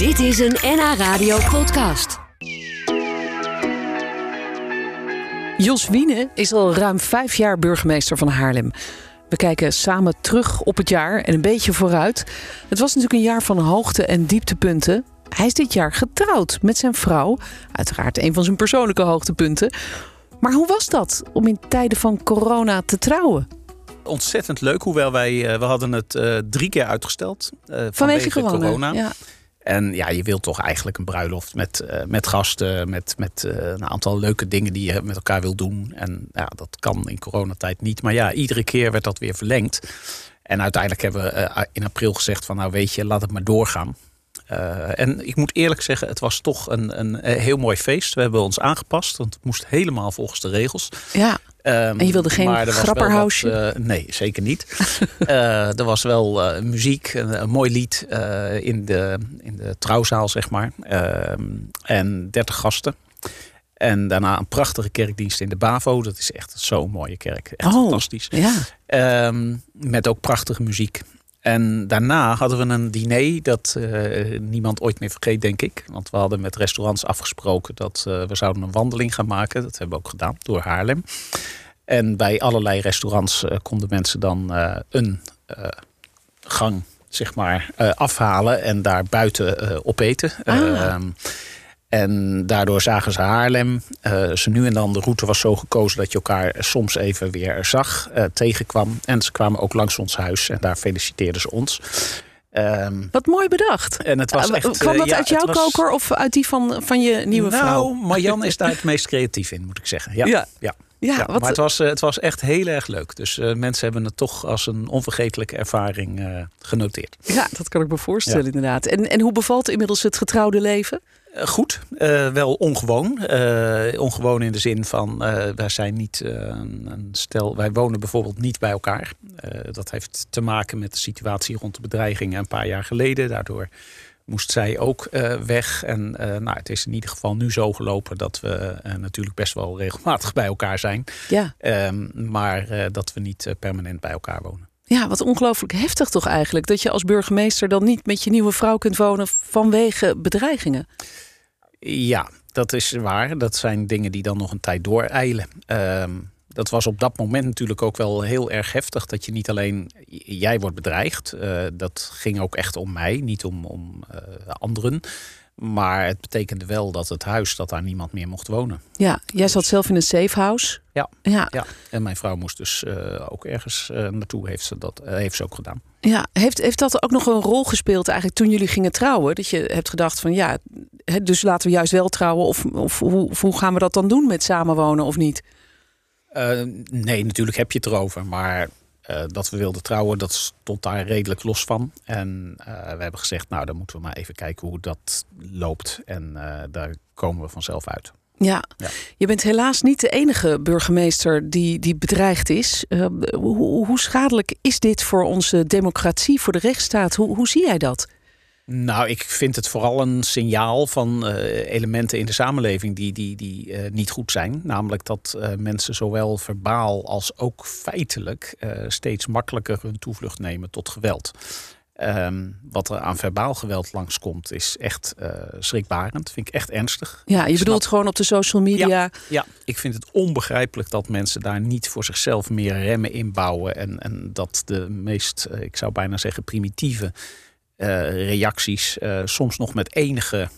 Dit is een NH Radio podcast. Jos Wiene is al ruim vijf jaar burgemeester van Haarlem. We kijken samen terug op het jaar en een beetje vooruit. Het was natuurlijk een jaar van hoogte- en dieptepunten. Hij is dit jaar getrouwd met zijn vrouw. Uiteraard een van zijn persoonlijke hoogtepunten. Maar hoe was dat om in tijden van corona te trouwen? Ontzettend leuk, hoewel wij uh, we hadden het uh, drie keer uitgesteld uh, vanwege, Vanwege corona. corona. Ja. En ja, je wilt toch eigenlijk een bruiloft met, uh, met gasten, met, met uh, een aantal leuke dingen die je met elkaar wil doen. En ja, dat kan in coronatijd niet. Maar ja, iedere keer werd dat weer verlengd. En uiteindelijk hebben we uh, in april gezegd van nou weet je, laat het maar doorgaan. En ik moet eerlijk zeggen, het was toch een, een, heel mooi feest. We hebben ons aangepast, want het moest helemaal volgens de regels. Ja, um, en je wilde geen grapperhausje? Wat, uh, nee, zeker niet. uh, er was wel uh, muziek, een, een, mooi lied in, de, in de trouwzaal, zeg maar. en 30 gasten. En daarna een prachtige kerkdienst in de Bavo. Dat is echt zo'n mooie kerk. Echt oh, fantastisch. Ja. Um, met ook prachtige muziek. En daarna hadden we een diner dat uh, niemand ooit meer vergeet, denk ik. Want we hadden met restaurants afgesproken dat uh, we zouden een wandeling gaan maken. Dat hebben we ook gedaan door Haarlem. En bij allerlei restaurants uh, konden mensen dan een gang zeg maar, afhalen en daar buiten opeten. Ah. En daardoor zagen ze Haarlem. Uh, ze nu en dan, de route was zo gekozen dat je elkaar soms even weer zag, uh, tegenkwam. En ze kwamen ook langs ons huis en daar feliciteerden ze ons. Um, Wat mooi bedacht. En het was echt, Kwam dat ja, uit jouw was... koker of uit die van, van je nieuwe nou, vrouw? Marjan is daar het meest creatief in, moet ik zeggen. Ja, Ja. ja. Ja, Ja, wat, maar het was, uh, het was echt heel erg leuk. Dus uh, mensen hebben het toch als een onvergetelijke ervaring uh, genoteerd. ja, dat kan ik me voorstellen ja. inderdaad. En, en hoe bevalt inmiddels het getrouwde leven? Goed, uh, wel ongewoon. Uh, ongewoon in de zin van wij zijn niet een stel. Wij wonen bijvoorbeeld niet bij elkaar. dat heeft te maken met de situatie rond de bedreigingen een paar jaar geleden. Daardoor moest zij ook weg. En nou, het is in ieder geval nu zo gelopen dat we natuurlijk best wel regelmatig bij elkaar zijn. Ja. Ehm, maar dat we niet permanent bij elkaar wonen. Ja, wat ongelooflijk heftig toch eigenlijk. Dat je als burgemeester dan niet met je nieuwe vrouw kunt wonen vanwege bedreigingen. Ja, dat is waar. Dat zijn dingen die dan nog een tijd dooreilen. Um, dat was op dat moment natuurlijk ook wel heel erg heftig. Dat je niet alleen jij wordt bedreigd. Uh, dat ging ook echt om mij, niet om, om uh, anderen. Maar het betekende wel dat het huis, dat daar niemand meer mocht wonen. Ja, jij zat zelf in een safe house. Ja, Ja, ja. en mijn vrouw moest dus uh, ook ergens naartoe, heeft ze, dat, heeft ze ook gedaan. ja. Heeft, heeft dat ook nog een rol gespeeld eigenlijk toen jullie gingen trouwen? Dat je hebt gedacht van ja, dus laten we juist wel trouwen. Of, of hoe, hoe gaan we dat dan doen met samenwonen of niet? Uh, nee, natuurlijk heb je het erover. Maar uh, dat we wilden trouwen, dat stond daar redelijk los van. En uh, we hebben gezegd, nou dan moeten we maar even kijken hoe dat loopt. En daar komen we vanzelf uit. Ja. Ja. je bent helaas niet de enige burgemeester die, die bedreigd is. Hoe, hoe schadelijk is dit voor onze democratie, voor de rechtsstaat? Hoe, hoe zie jij dat? Nou, ik vind het vooral een signaal van uh, elementen in de samenleving die, die, die uh, niet goed zijn. Namelijk dat uh, mensen zowel verbaal als ook feitelijk steeds makkelijker hun toevlucht nemen tot geweld. Um, wat er aan verbaal geweld langskomt is echt schrikbarend. Vind ik echt ernstig. Ja, je bedoelt gewoon op de social media. Ja, ja, ik vind het onbegrijpelijk dat mensen daar niet voor zichzelf meer remmen inbouwen. En, en dat de meest, ik zou bijna zeggen, primitieve reacties, uh, soms nog met enige,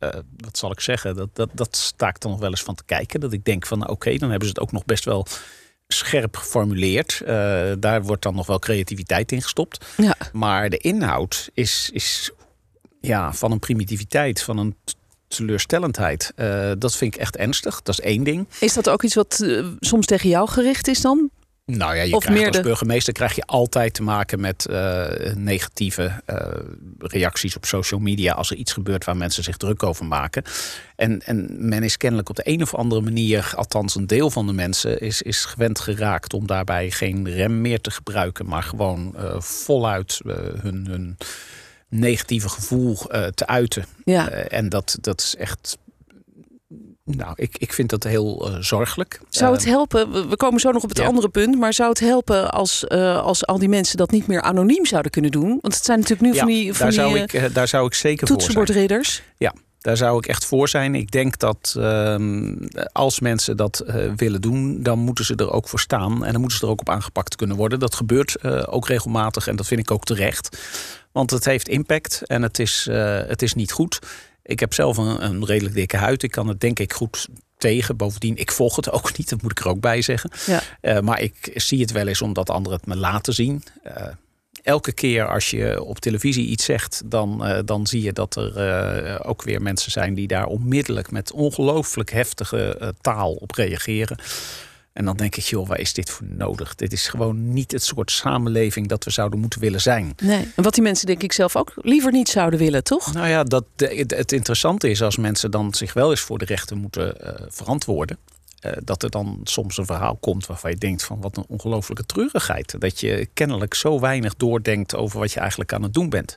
uh, wat zal ik zeggen, dat, dat, dat sta ik dan nog wel eens van te kijken. Dat ik denk van oké, okay, dan hebben ze het ook nog best wel scherp geformuleerd. daar wordt dan nog wel creativiteit in gestopt. Ja. Maar de inhoud is, is ja, van een primitiviteit, van een teleurstellendheid. dat vind ik echt ernstig. Dat is één ding. Is dat ook iets wat soms tegen jou gericht is dan? Nou ja, je Of krijgt meer als burgemeester krijg je altijd te maken met eh, negatieve eh, reacties op social media als er iets gebeurt waar mensen zich druk over maken. En, en men is kennelijk op de een of andere manier, althans een deel van de mensen, is, is gewend geraakt om daarbij geen rem meer te gebruiken, maar gewoon eh, voluit hun, hun negatieve gevoel te uiten. Ja. En dat, dat is echt Nou, ik, ik vind dat heel uh, zorgelijk. Zou het helpen, we komen zo nog op het andere punt, maar zou het helpen als, uh, als al die mensen dat niet meer anoniem zouden kunnen doen? Want het zijn natuurlijk nu ja, van die, van daar, die, zou ik, daar zou ik zeker voor zijn. toetsenbordridders. Ja, daar zou ik echt voor zijn. Ik denk dat uh, als mensen dat uh, willen doen, dan moeten ze er ook voor staan. En dan moeten ze er ook op aangepakt kunnen worden. Dat gebeurt uh, ook regelmatig en dat vind ik ook terecht. Want het heeft impact en het is, het is niet goed. Ik heb zelf een, een redelijk dikke huid. Ik kan het denk ik goed tegen. Bovendien, ik volg het ook niet, dat moet ik er ook bij zeggen. Ja. maar ik zie het wel eens omdat anderen het me laten zien elke keer als je op televisie iets zegt, dan, uh, dan zie je dat er ook weer mensen zijn die daar onmiddellijk met ongelooflijk heftige taal op reageren. En dan denk ik, joh, waar is dit voor nodig? Dit is gewoon niet het soort samenleving dat we zouden moeten willen zijn. Nee, en wat die mensen denk ik zelf ook liever niet zouden willen, toch? Nou ja, dat, het interessante is als mensen dan zich wel eens voor de rechten moeten verantwoorden. Uh, dat er dan soms een verhaal komt waarvan je denkt van wat een ongelofelijke treurigheid. Dat je kennelijk zo weinig doordenkt over wat je eigenlijk aan het doen bent.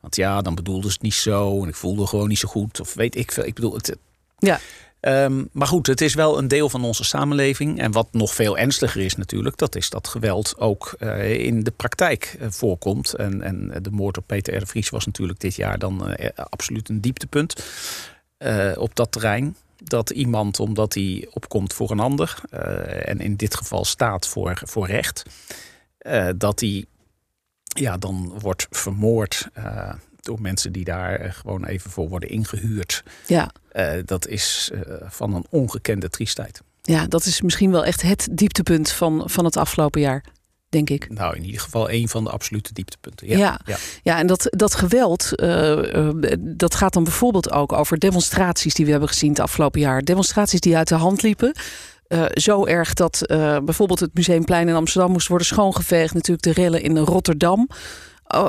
Want ja, dan bedoelde ze het niet zo en ik voelde gewoon niet zo goed. Of weet ik veel. Ik bedoel, het, ja. Um, maar goed, het is wel een deel van onze samenleving. En wat nog veel ernstiger is natuurlijk, dat is dat geweld ook uh, in de praktijk uh, voorkomt. En, en de moord op Peter R. Vries was natuurlijk dit jaar dan uh, absoluut een dieptepunt op dat terrein dat iemand, omdat hij opkomt voor een ander, en in dit geval staat voor, voor recht, dat hij ja, dan wordt vermoord door mensen die daar gewoon even voor worden ingehuurd. Ja. dat is van een ongekende triestheid. Ja, dat is misschien wel echt het dieptepunt van, van het afgelopen jaar denk ik. Nou, in ieder geval een van de absolute dieptepunten. Ja, ja, ja. ja en dat, dat geweld, uh, uh, dat gaat dan bijvoorbeeld ook over demonstraties die we hebben gezien het afgelopen jaar. Demonstraties die uit de hand liepen. Uh, zo erg dat bijvoorbeeld het Museumplein in Amsterdam moest worden schoongeveegd. Natuurlijk de rellen in Rotterdam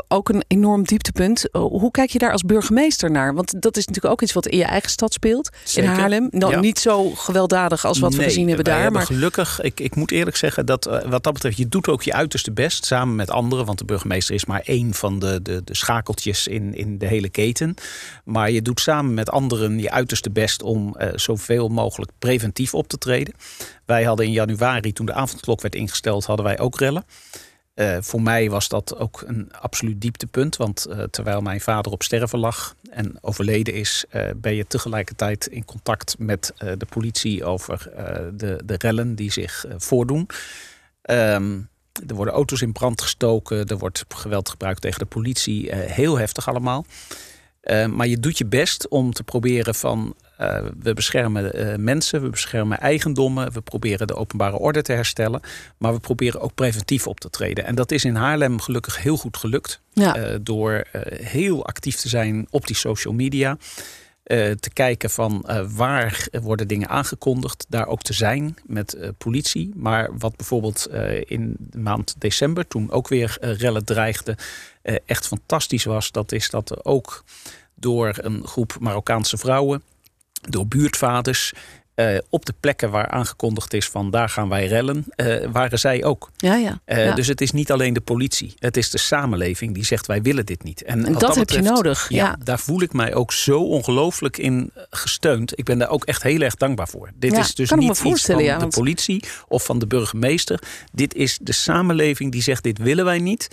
ook een enorm dieptepunt. Hoe kijk je daar als burgemeester naar? Want dat is natuurlijk ook iets wat in je eigen stad speelt. Zeker. In Haarlem. Nou, Ja. Niet zo gewelddadig als wat we gezien hebben daar. hebben Maar gelukkig, ik, ik moet eerlijk zeggen dat eh, wat dat betreft, je doet ook je uiterste best samen met anderen. Want de burgemeester is maar één van de, de, de schakeltjes in, in de hele keten. Maar je doet samen met anderen je uiterste best om eh, zoveel mogelijk preventief op te treden. Wij hadden in januari, toen de avondklok werd ingesteld, hadden wij ook rellen. Eh, voor mij was dat ook een absoluut dieptepunt. Want eh, terwijl mijn vader op sterven lag en overleden is, eh, ben je tegelijkertijd in contact met de politie over de, de rellen die zich voordoen. Ehm, er worden auto's in brand gestoken, er wordt geweld gebruikt tegen de politie. heel heftig allemaal. Eh, maar je doet je best om te proberen van eh, we beschermen eh, mensen, we beschermen eigendommen, we proberen de openbare orde te herstellen, maar we proberen ook preventief op te treden. En dat is in Haarlem gelukkig heel goed gelukt ja, door heel actief te zijn op die social media. te kijken van waar worden dingen aangekondigd, daar ook te zijn met politie. Maar wat bijvoorbeeld in de maand december, toen ook weer rellen dreigden, echt fantastisch was, dat is dat er ook door een groep Marokkaanse vrouwen, door buurtvaders, eh, op de plekken waar aangekondigd is van daar gaan wij rellen, eh, waren zij ook. ja, ja. Eh, ja. Dus het is niet alleen de politie, het is de samenleving die zegt wij willen dit niet. En dat heb je nodig. Ja, Ja. daar voel ik mij ook zo ongelooflijk in gesteund. Ik ben daar ook echt heel erg dankbaar voor. Dit Ja, is dus niet iets van de politie of van de burgemeester. Dit is de samenleving die zegt dit willen wij niet.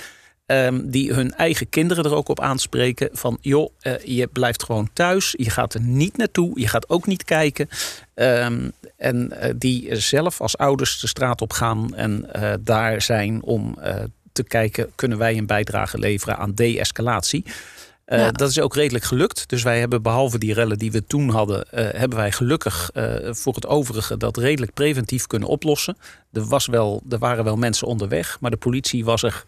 Ehm, die hun eigen kinderen er ook op aanspreken. Van joh, eh, je blijft gewoon thuis. Je gaat er niet naartoe. Je gaat ook niet kijken. Ehm, en eh, die zelf als ouders de straat op gaan. En eh, daar zijn om te kijken, kunnen wij een bijdrage leveren aan de-escalatie. Ja. Dat is ook redelijk gelukt. Dus wij hebben behalve die rellen die we toen hadden, hebben wij gelukkig voor het overige dat redelijk preventief kunnen oplossen. Er, was wel, er waren wel mensen onderweg, maar de politie was er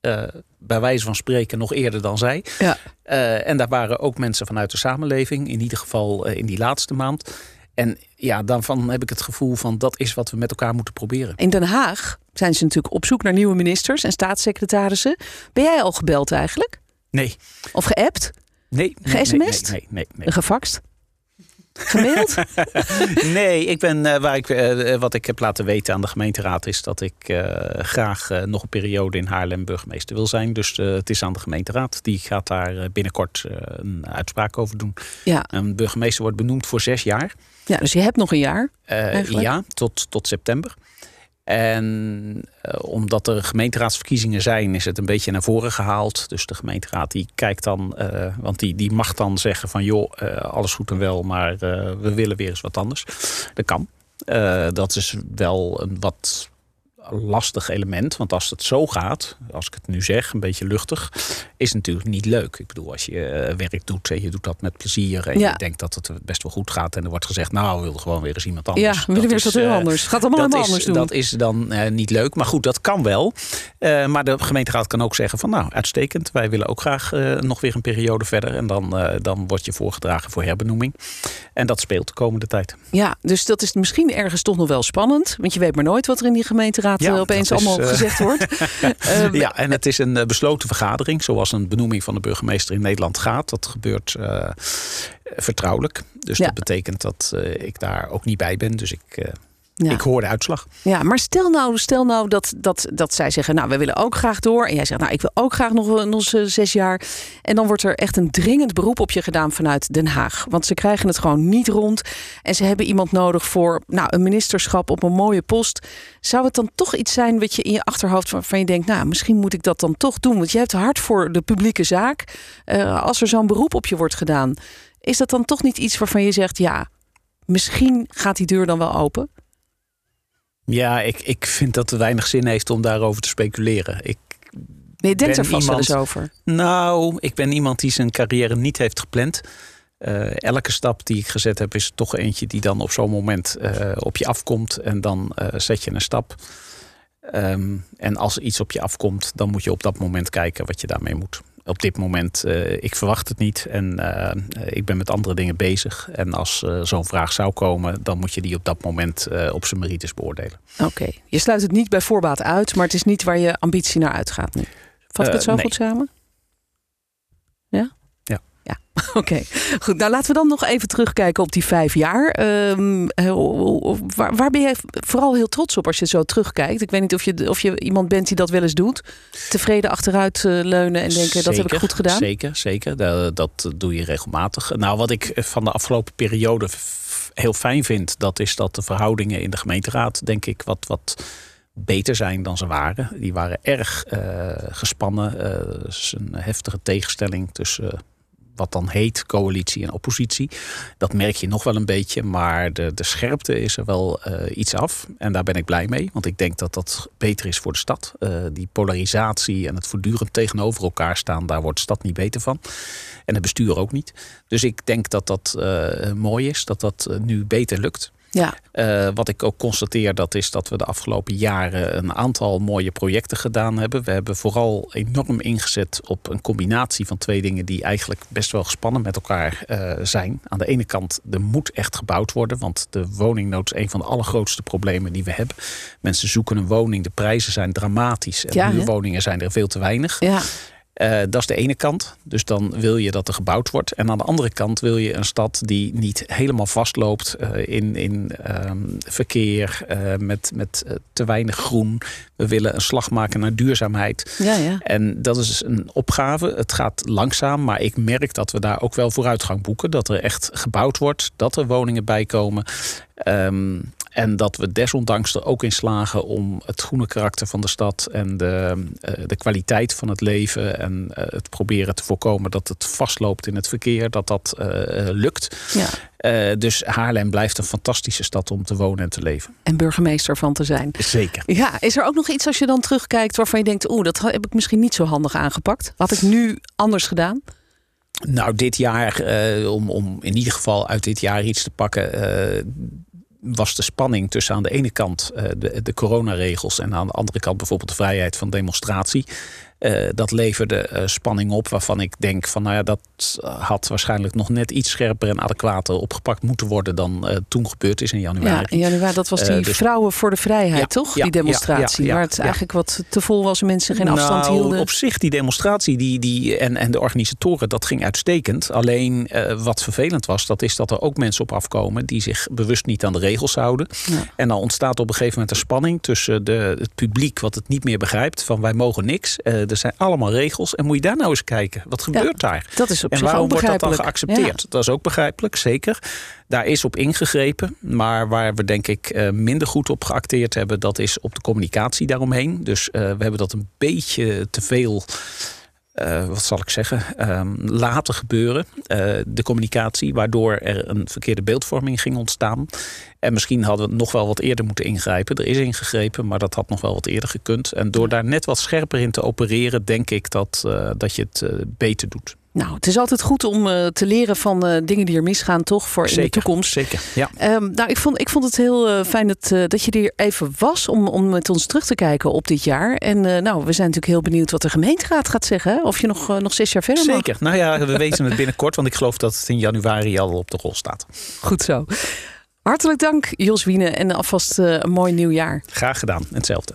eh, bij wijze van spreken nog eerder dan zij. Ja. Eh, en daar waren ook mensen vanuit de samenleving, in ieder geval eh, in die laatste maand. En ja, daarvan heb ik het gevoel van dat is wat we met elkaar moeten proberen. In Den Haag zijn ze natuurlijk op zoek naar nieuwe ministers en staatssecretarissen. Ben jij al gebeld eigenlijk? Nee, Of geappt? nee, nee, Ge-sms'd? nee, nee, nee, nee. Gefaxt? Gemaild? nee, ik ben, uh, waar ik, uh, wat ik heb laten weten aan de gemeenteraad is dat ik uh, graag nog een periode in Haarlem burgemeester wil zijn. Dus het is aan de gemeenteraad. Die gaat daar binnenkort een uitspraak over doen. Ja. Een burgemeester wordt benoemd voor zes jaar. Ja, dus je hebt nog een jaar. ja, tot, tot september. En uh, omdat er gemeenteraadsverkiezingen zijn, is het een beetje naar voren gehaald. Dus de gemeenteraad die kijkt dan, uh, want die, die mag dan zeggen van joh, uh, alles goed en wel, maar we willen weer eens wat anders. Dat kan. dat is wel een wat lastig element. Want als het zo gaat, als ik het nu zeg, een beetje luchtig, is het natuurlijk niet leuk. Ik bedoel, als je werk doet en je doet dat met plezier en ja. je denkt dat het best wel goed gaat en er wordt gezegd, nou, we willen gewoon weer eens iemand anders. Ja, we willen weer eens wat heel anders. Gaat allemaal dat anders doen. Dat is dan uh, niet leuk, maar goed, dat kan wel. Uh, maar de gemeenteraad kan ook zeggen van, nou, uitstekend. Wij willen ook graag uh, nog weer een periode verder en dan, dan word je voorgedragen voor herbenoeming. En dat speelt de komende tijd. Ja, dus dat is misschien ergens toch nog wel spannend, want je weet maar nooit wat er in die gemeenteraad ja, opeens allemaal is, gezegd wordt. um, ja, en het is een besloten vergadering, zoals een benoeming van de burgemeester in Nederland gaat. Dat gebeurt vertrouwelijk. Dus ja. dat betekent dat ik daar ook niet bij ben. Dus ik, ja. ik hoor de uitslag. Ja, maar stel nou, stel nou dat, dat, dat zij zeggen, nou, we willen ook graag door. En jij zegt, nou, ik wil ook graag nog, nog zes jaar. En dan wordt er echt een dringend beroep op je gedaan vanuit Den Haag. Want ze krijgen het gewoon niet rond. En ze hebben iemand nodig voor nou, een ministerschap op een mooie post. Zou het dan toch iets zijn wat je in je achterhoofd waarvan je denkt, nou, misschien moet ik dat dan toch doen? Want je hebt hard voor de publieke zaak. Uh, als er zo'n beroep op je wordt gedaan, is dat dan toch niet iets waarvan je zegt, ja, misschien gaat die deur dan wel open? Ja, ik, ik vind dat het weinig zin heeft om daarover te speculeren. Ik maar je denkt er vast iemand, wel eens over. Nou, ik ben iemand die zijn carrière niet heeft gepland. Uh, elke stap die ik gezet heb, is toch eentje die dan op zo'n moment uh, op je afkomt. En dan uh, zet je een stap. Um, en als iets op je afkomt, dan moet je op dat moment kijken wat je daarmee moet. Op dit moment, uh, ik verwacht het niet en uh, ik ben met andere dingen bezig. En als uh, zo'n vraag zou komen, dan moet je die op dat moment op zijn merites beoordelen. Oké, okay. je sluit het niet bij voorbaat uit, maar het is niet waar je ambitie naar uitgaat nu. Vat ik het zo nee. goed samen? Ja? Oké. Okay. Goed, nou laten we dan nog even terugkijken op die vijf jaar. Um, waar, waar, ben jij vooral heel trots op als je zo terugkijkt? Ik weet niet of je, of je iemand bent die dat wel eens doet. Tevreden achteruit uh, leunen en denken, zeker, dat heb ik goed gedaan. Zeker, zeker. Dat, dat doe je regelmatig. Nou, wat ik van de afgelopen periode heel fijn vind... dat is dat de verhoudingen in de gemeenteraad, denk ik, wat... wat beter zijn dan ze waren. Die waren erg uh, gespannen. Uh, is een heftige tegenstelling tussen wat dan heet coalitie en oppositie. Dat merk je nog wel een beetje, maar de, de scherpte is er wel iets af. En daar ben ik blij mee, want ik denk dat dat beter is voor de stad. die polarisatie en het voortdurend tegenover elkaar staan, daar wordt de stad niet beter van. En het bestuur ook niet. Dus ik denk dat dat mooi is, dat dat nu beter lukt. Ja. Uh, wat ik ook constateer, dat is dat we de afgelopen jaren een aantal mooie projecten gedaan hebben. We hebben vooral enorm ingezet op een combinatie van twee dingen die eigenlijk best wel gespannen met elkaar uh, zijn. Aan de ene kant, er moet echt gebouwd worden, want de woningnood is een van de allergrootste problemen die we hebben. Mensen zoeken een woning, de prijzen zijn dramatisch en ja, woningen zijn er veel te weinig. Ja. Uh, dat is de ene kant. Dus dan wil je dat er gebouwd wordt. En aan de andere kant wil je een stad die niet helemaal vastloopt uh, in, in um, verkeer, uh, met, met te weinig groen. We willen een slag maken naar duurzaamheid. Ja, ja. En dat is een opgave. Het gaat langzaam, maar ik merk dat we daar ook wel vooruitgang boeken. Dat er echt gebouwd wordt, dat er woningen bijkomen. Um, en dat we desondanks er ook in slagen om het groene karakter van de stad en de, de kwaliteit van het leven en het proberen te voorkomen dat het vastloopt in het verkeer, dat dat uh, lukt. Ja. Uh, dus Haarlem blijft een fantastische stad om te wonen en te leven. En burgemeester van te zijn. Zeker. Ja, is er ook nog iets als je dan terugkijkt waarvan je denkt, oeh, dat heb ik misschien niet zo handig aangepakt? Had ik nu anders gedaan? Nou, dit jaar, uh, om, om in ieder geval uit dit jaar iets te pakken was de spanning tussen aan de ene kant uh, de, de coronaregels en aan de andere kant bijvoorbeeld de vrijheid van demonstratie. Dat leverde spanning op waarvan ik denk van nou ja, dat had waarschijnlijk nog net iets scherper en adequater opgepakt moeten worden dan toen gebeurd is in januari. Ja, in januari, dat was die dus, Vrouwen voor de Vrijheid, toch? die demonstratie. waar het eigenlijk wat te vol was en mensen geen afstand nou, hielden. Op zich, die demonstratie die, die, en, en de organisatoren, dat ging uitstekend. Alleen wat vervelend was, dat is dat er ook mensen op afkomen die zich bewust niet aan de regels houden. En dan ontstaat op een gegeven moment een spanning tussen de, het publiek, wat het niet meer begrijpt, van wij mogen niks. Er zijn allemaal regels. En moet je daar nou eens kijken, wat gebeurt daar? Dat is op en waarom wordt dat dan geaccepteerd? Dat is ook begrijpelijk, zeker. Daar is op ingegrepen. Maar waar we denk ik uh, minder goed op geacteerd hebben, dat is op de communicatie daaromheen. Dus uh, we hebben dat een beetje te veel uh, wat zal ik zeggen, um, laten gebeuren. Uh, de communicatie, waardoor er een verkeerde beeldvorming ging ontstaan. En misschien hadden we nog wel wat eerder moeten ingrijpen. Er is ingegrepen, maar dat had nog wel wat eerder gekund. En door daar net wat scherper in te opereren, denk ik dat, uh, dat je het beter doet. Nou, het is altijd goed om uh, te leren van uh, dingen die er misgaan, toch? Voor zeker, in de toekomst. Zeker. Ja. Um, nou, ik vond, ik vond het heel uh, fijn dat, dat je er even was om, om met ons terug te kijken op dit jaar. En nou, we zijn natuurlijk heel benieuwd wat de gemeenteraad gaat zeggen. Of je nog, nog zes jaar verder Zeker. Nou ja, we weten het binnenkort, want ik geloof dat het in januari al op de rol staat. Goed zo. Hartelijk dank, Jos Wiene. En alvast een mooi nieuw jaar. Graag gedaan. Hetzelfde.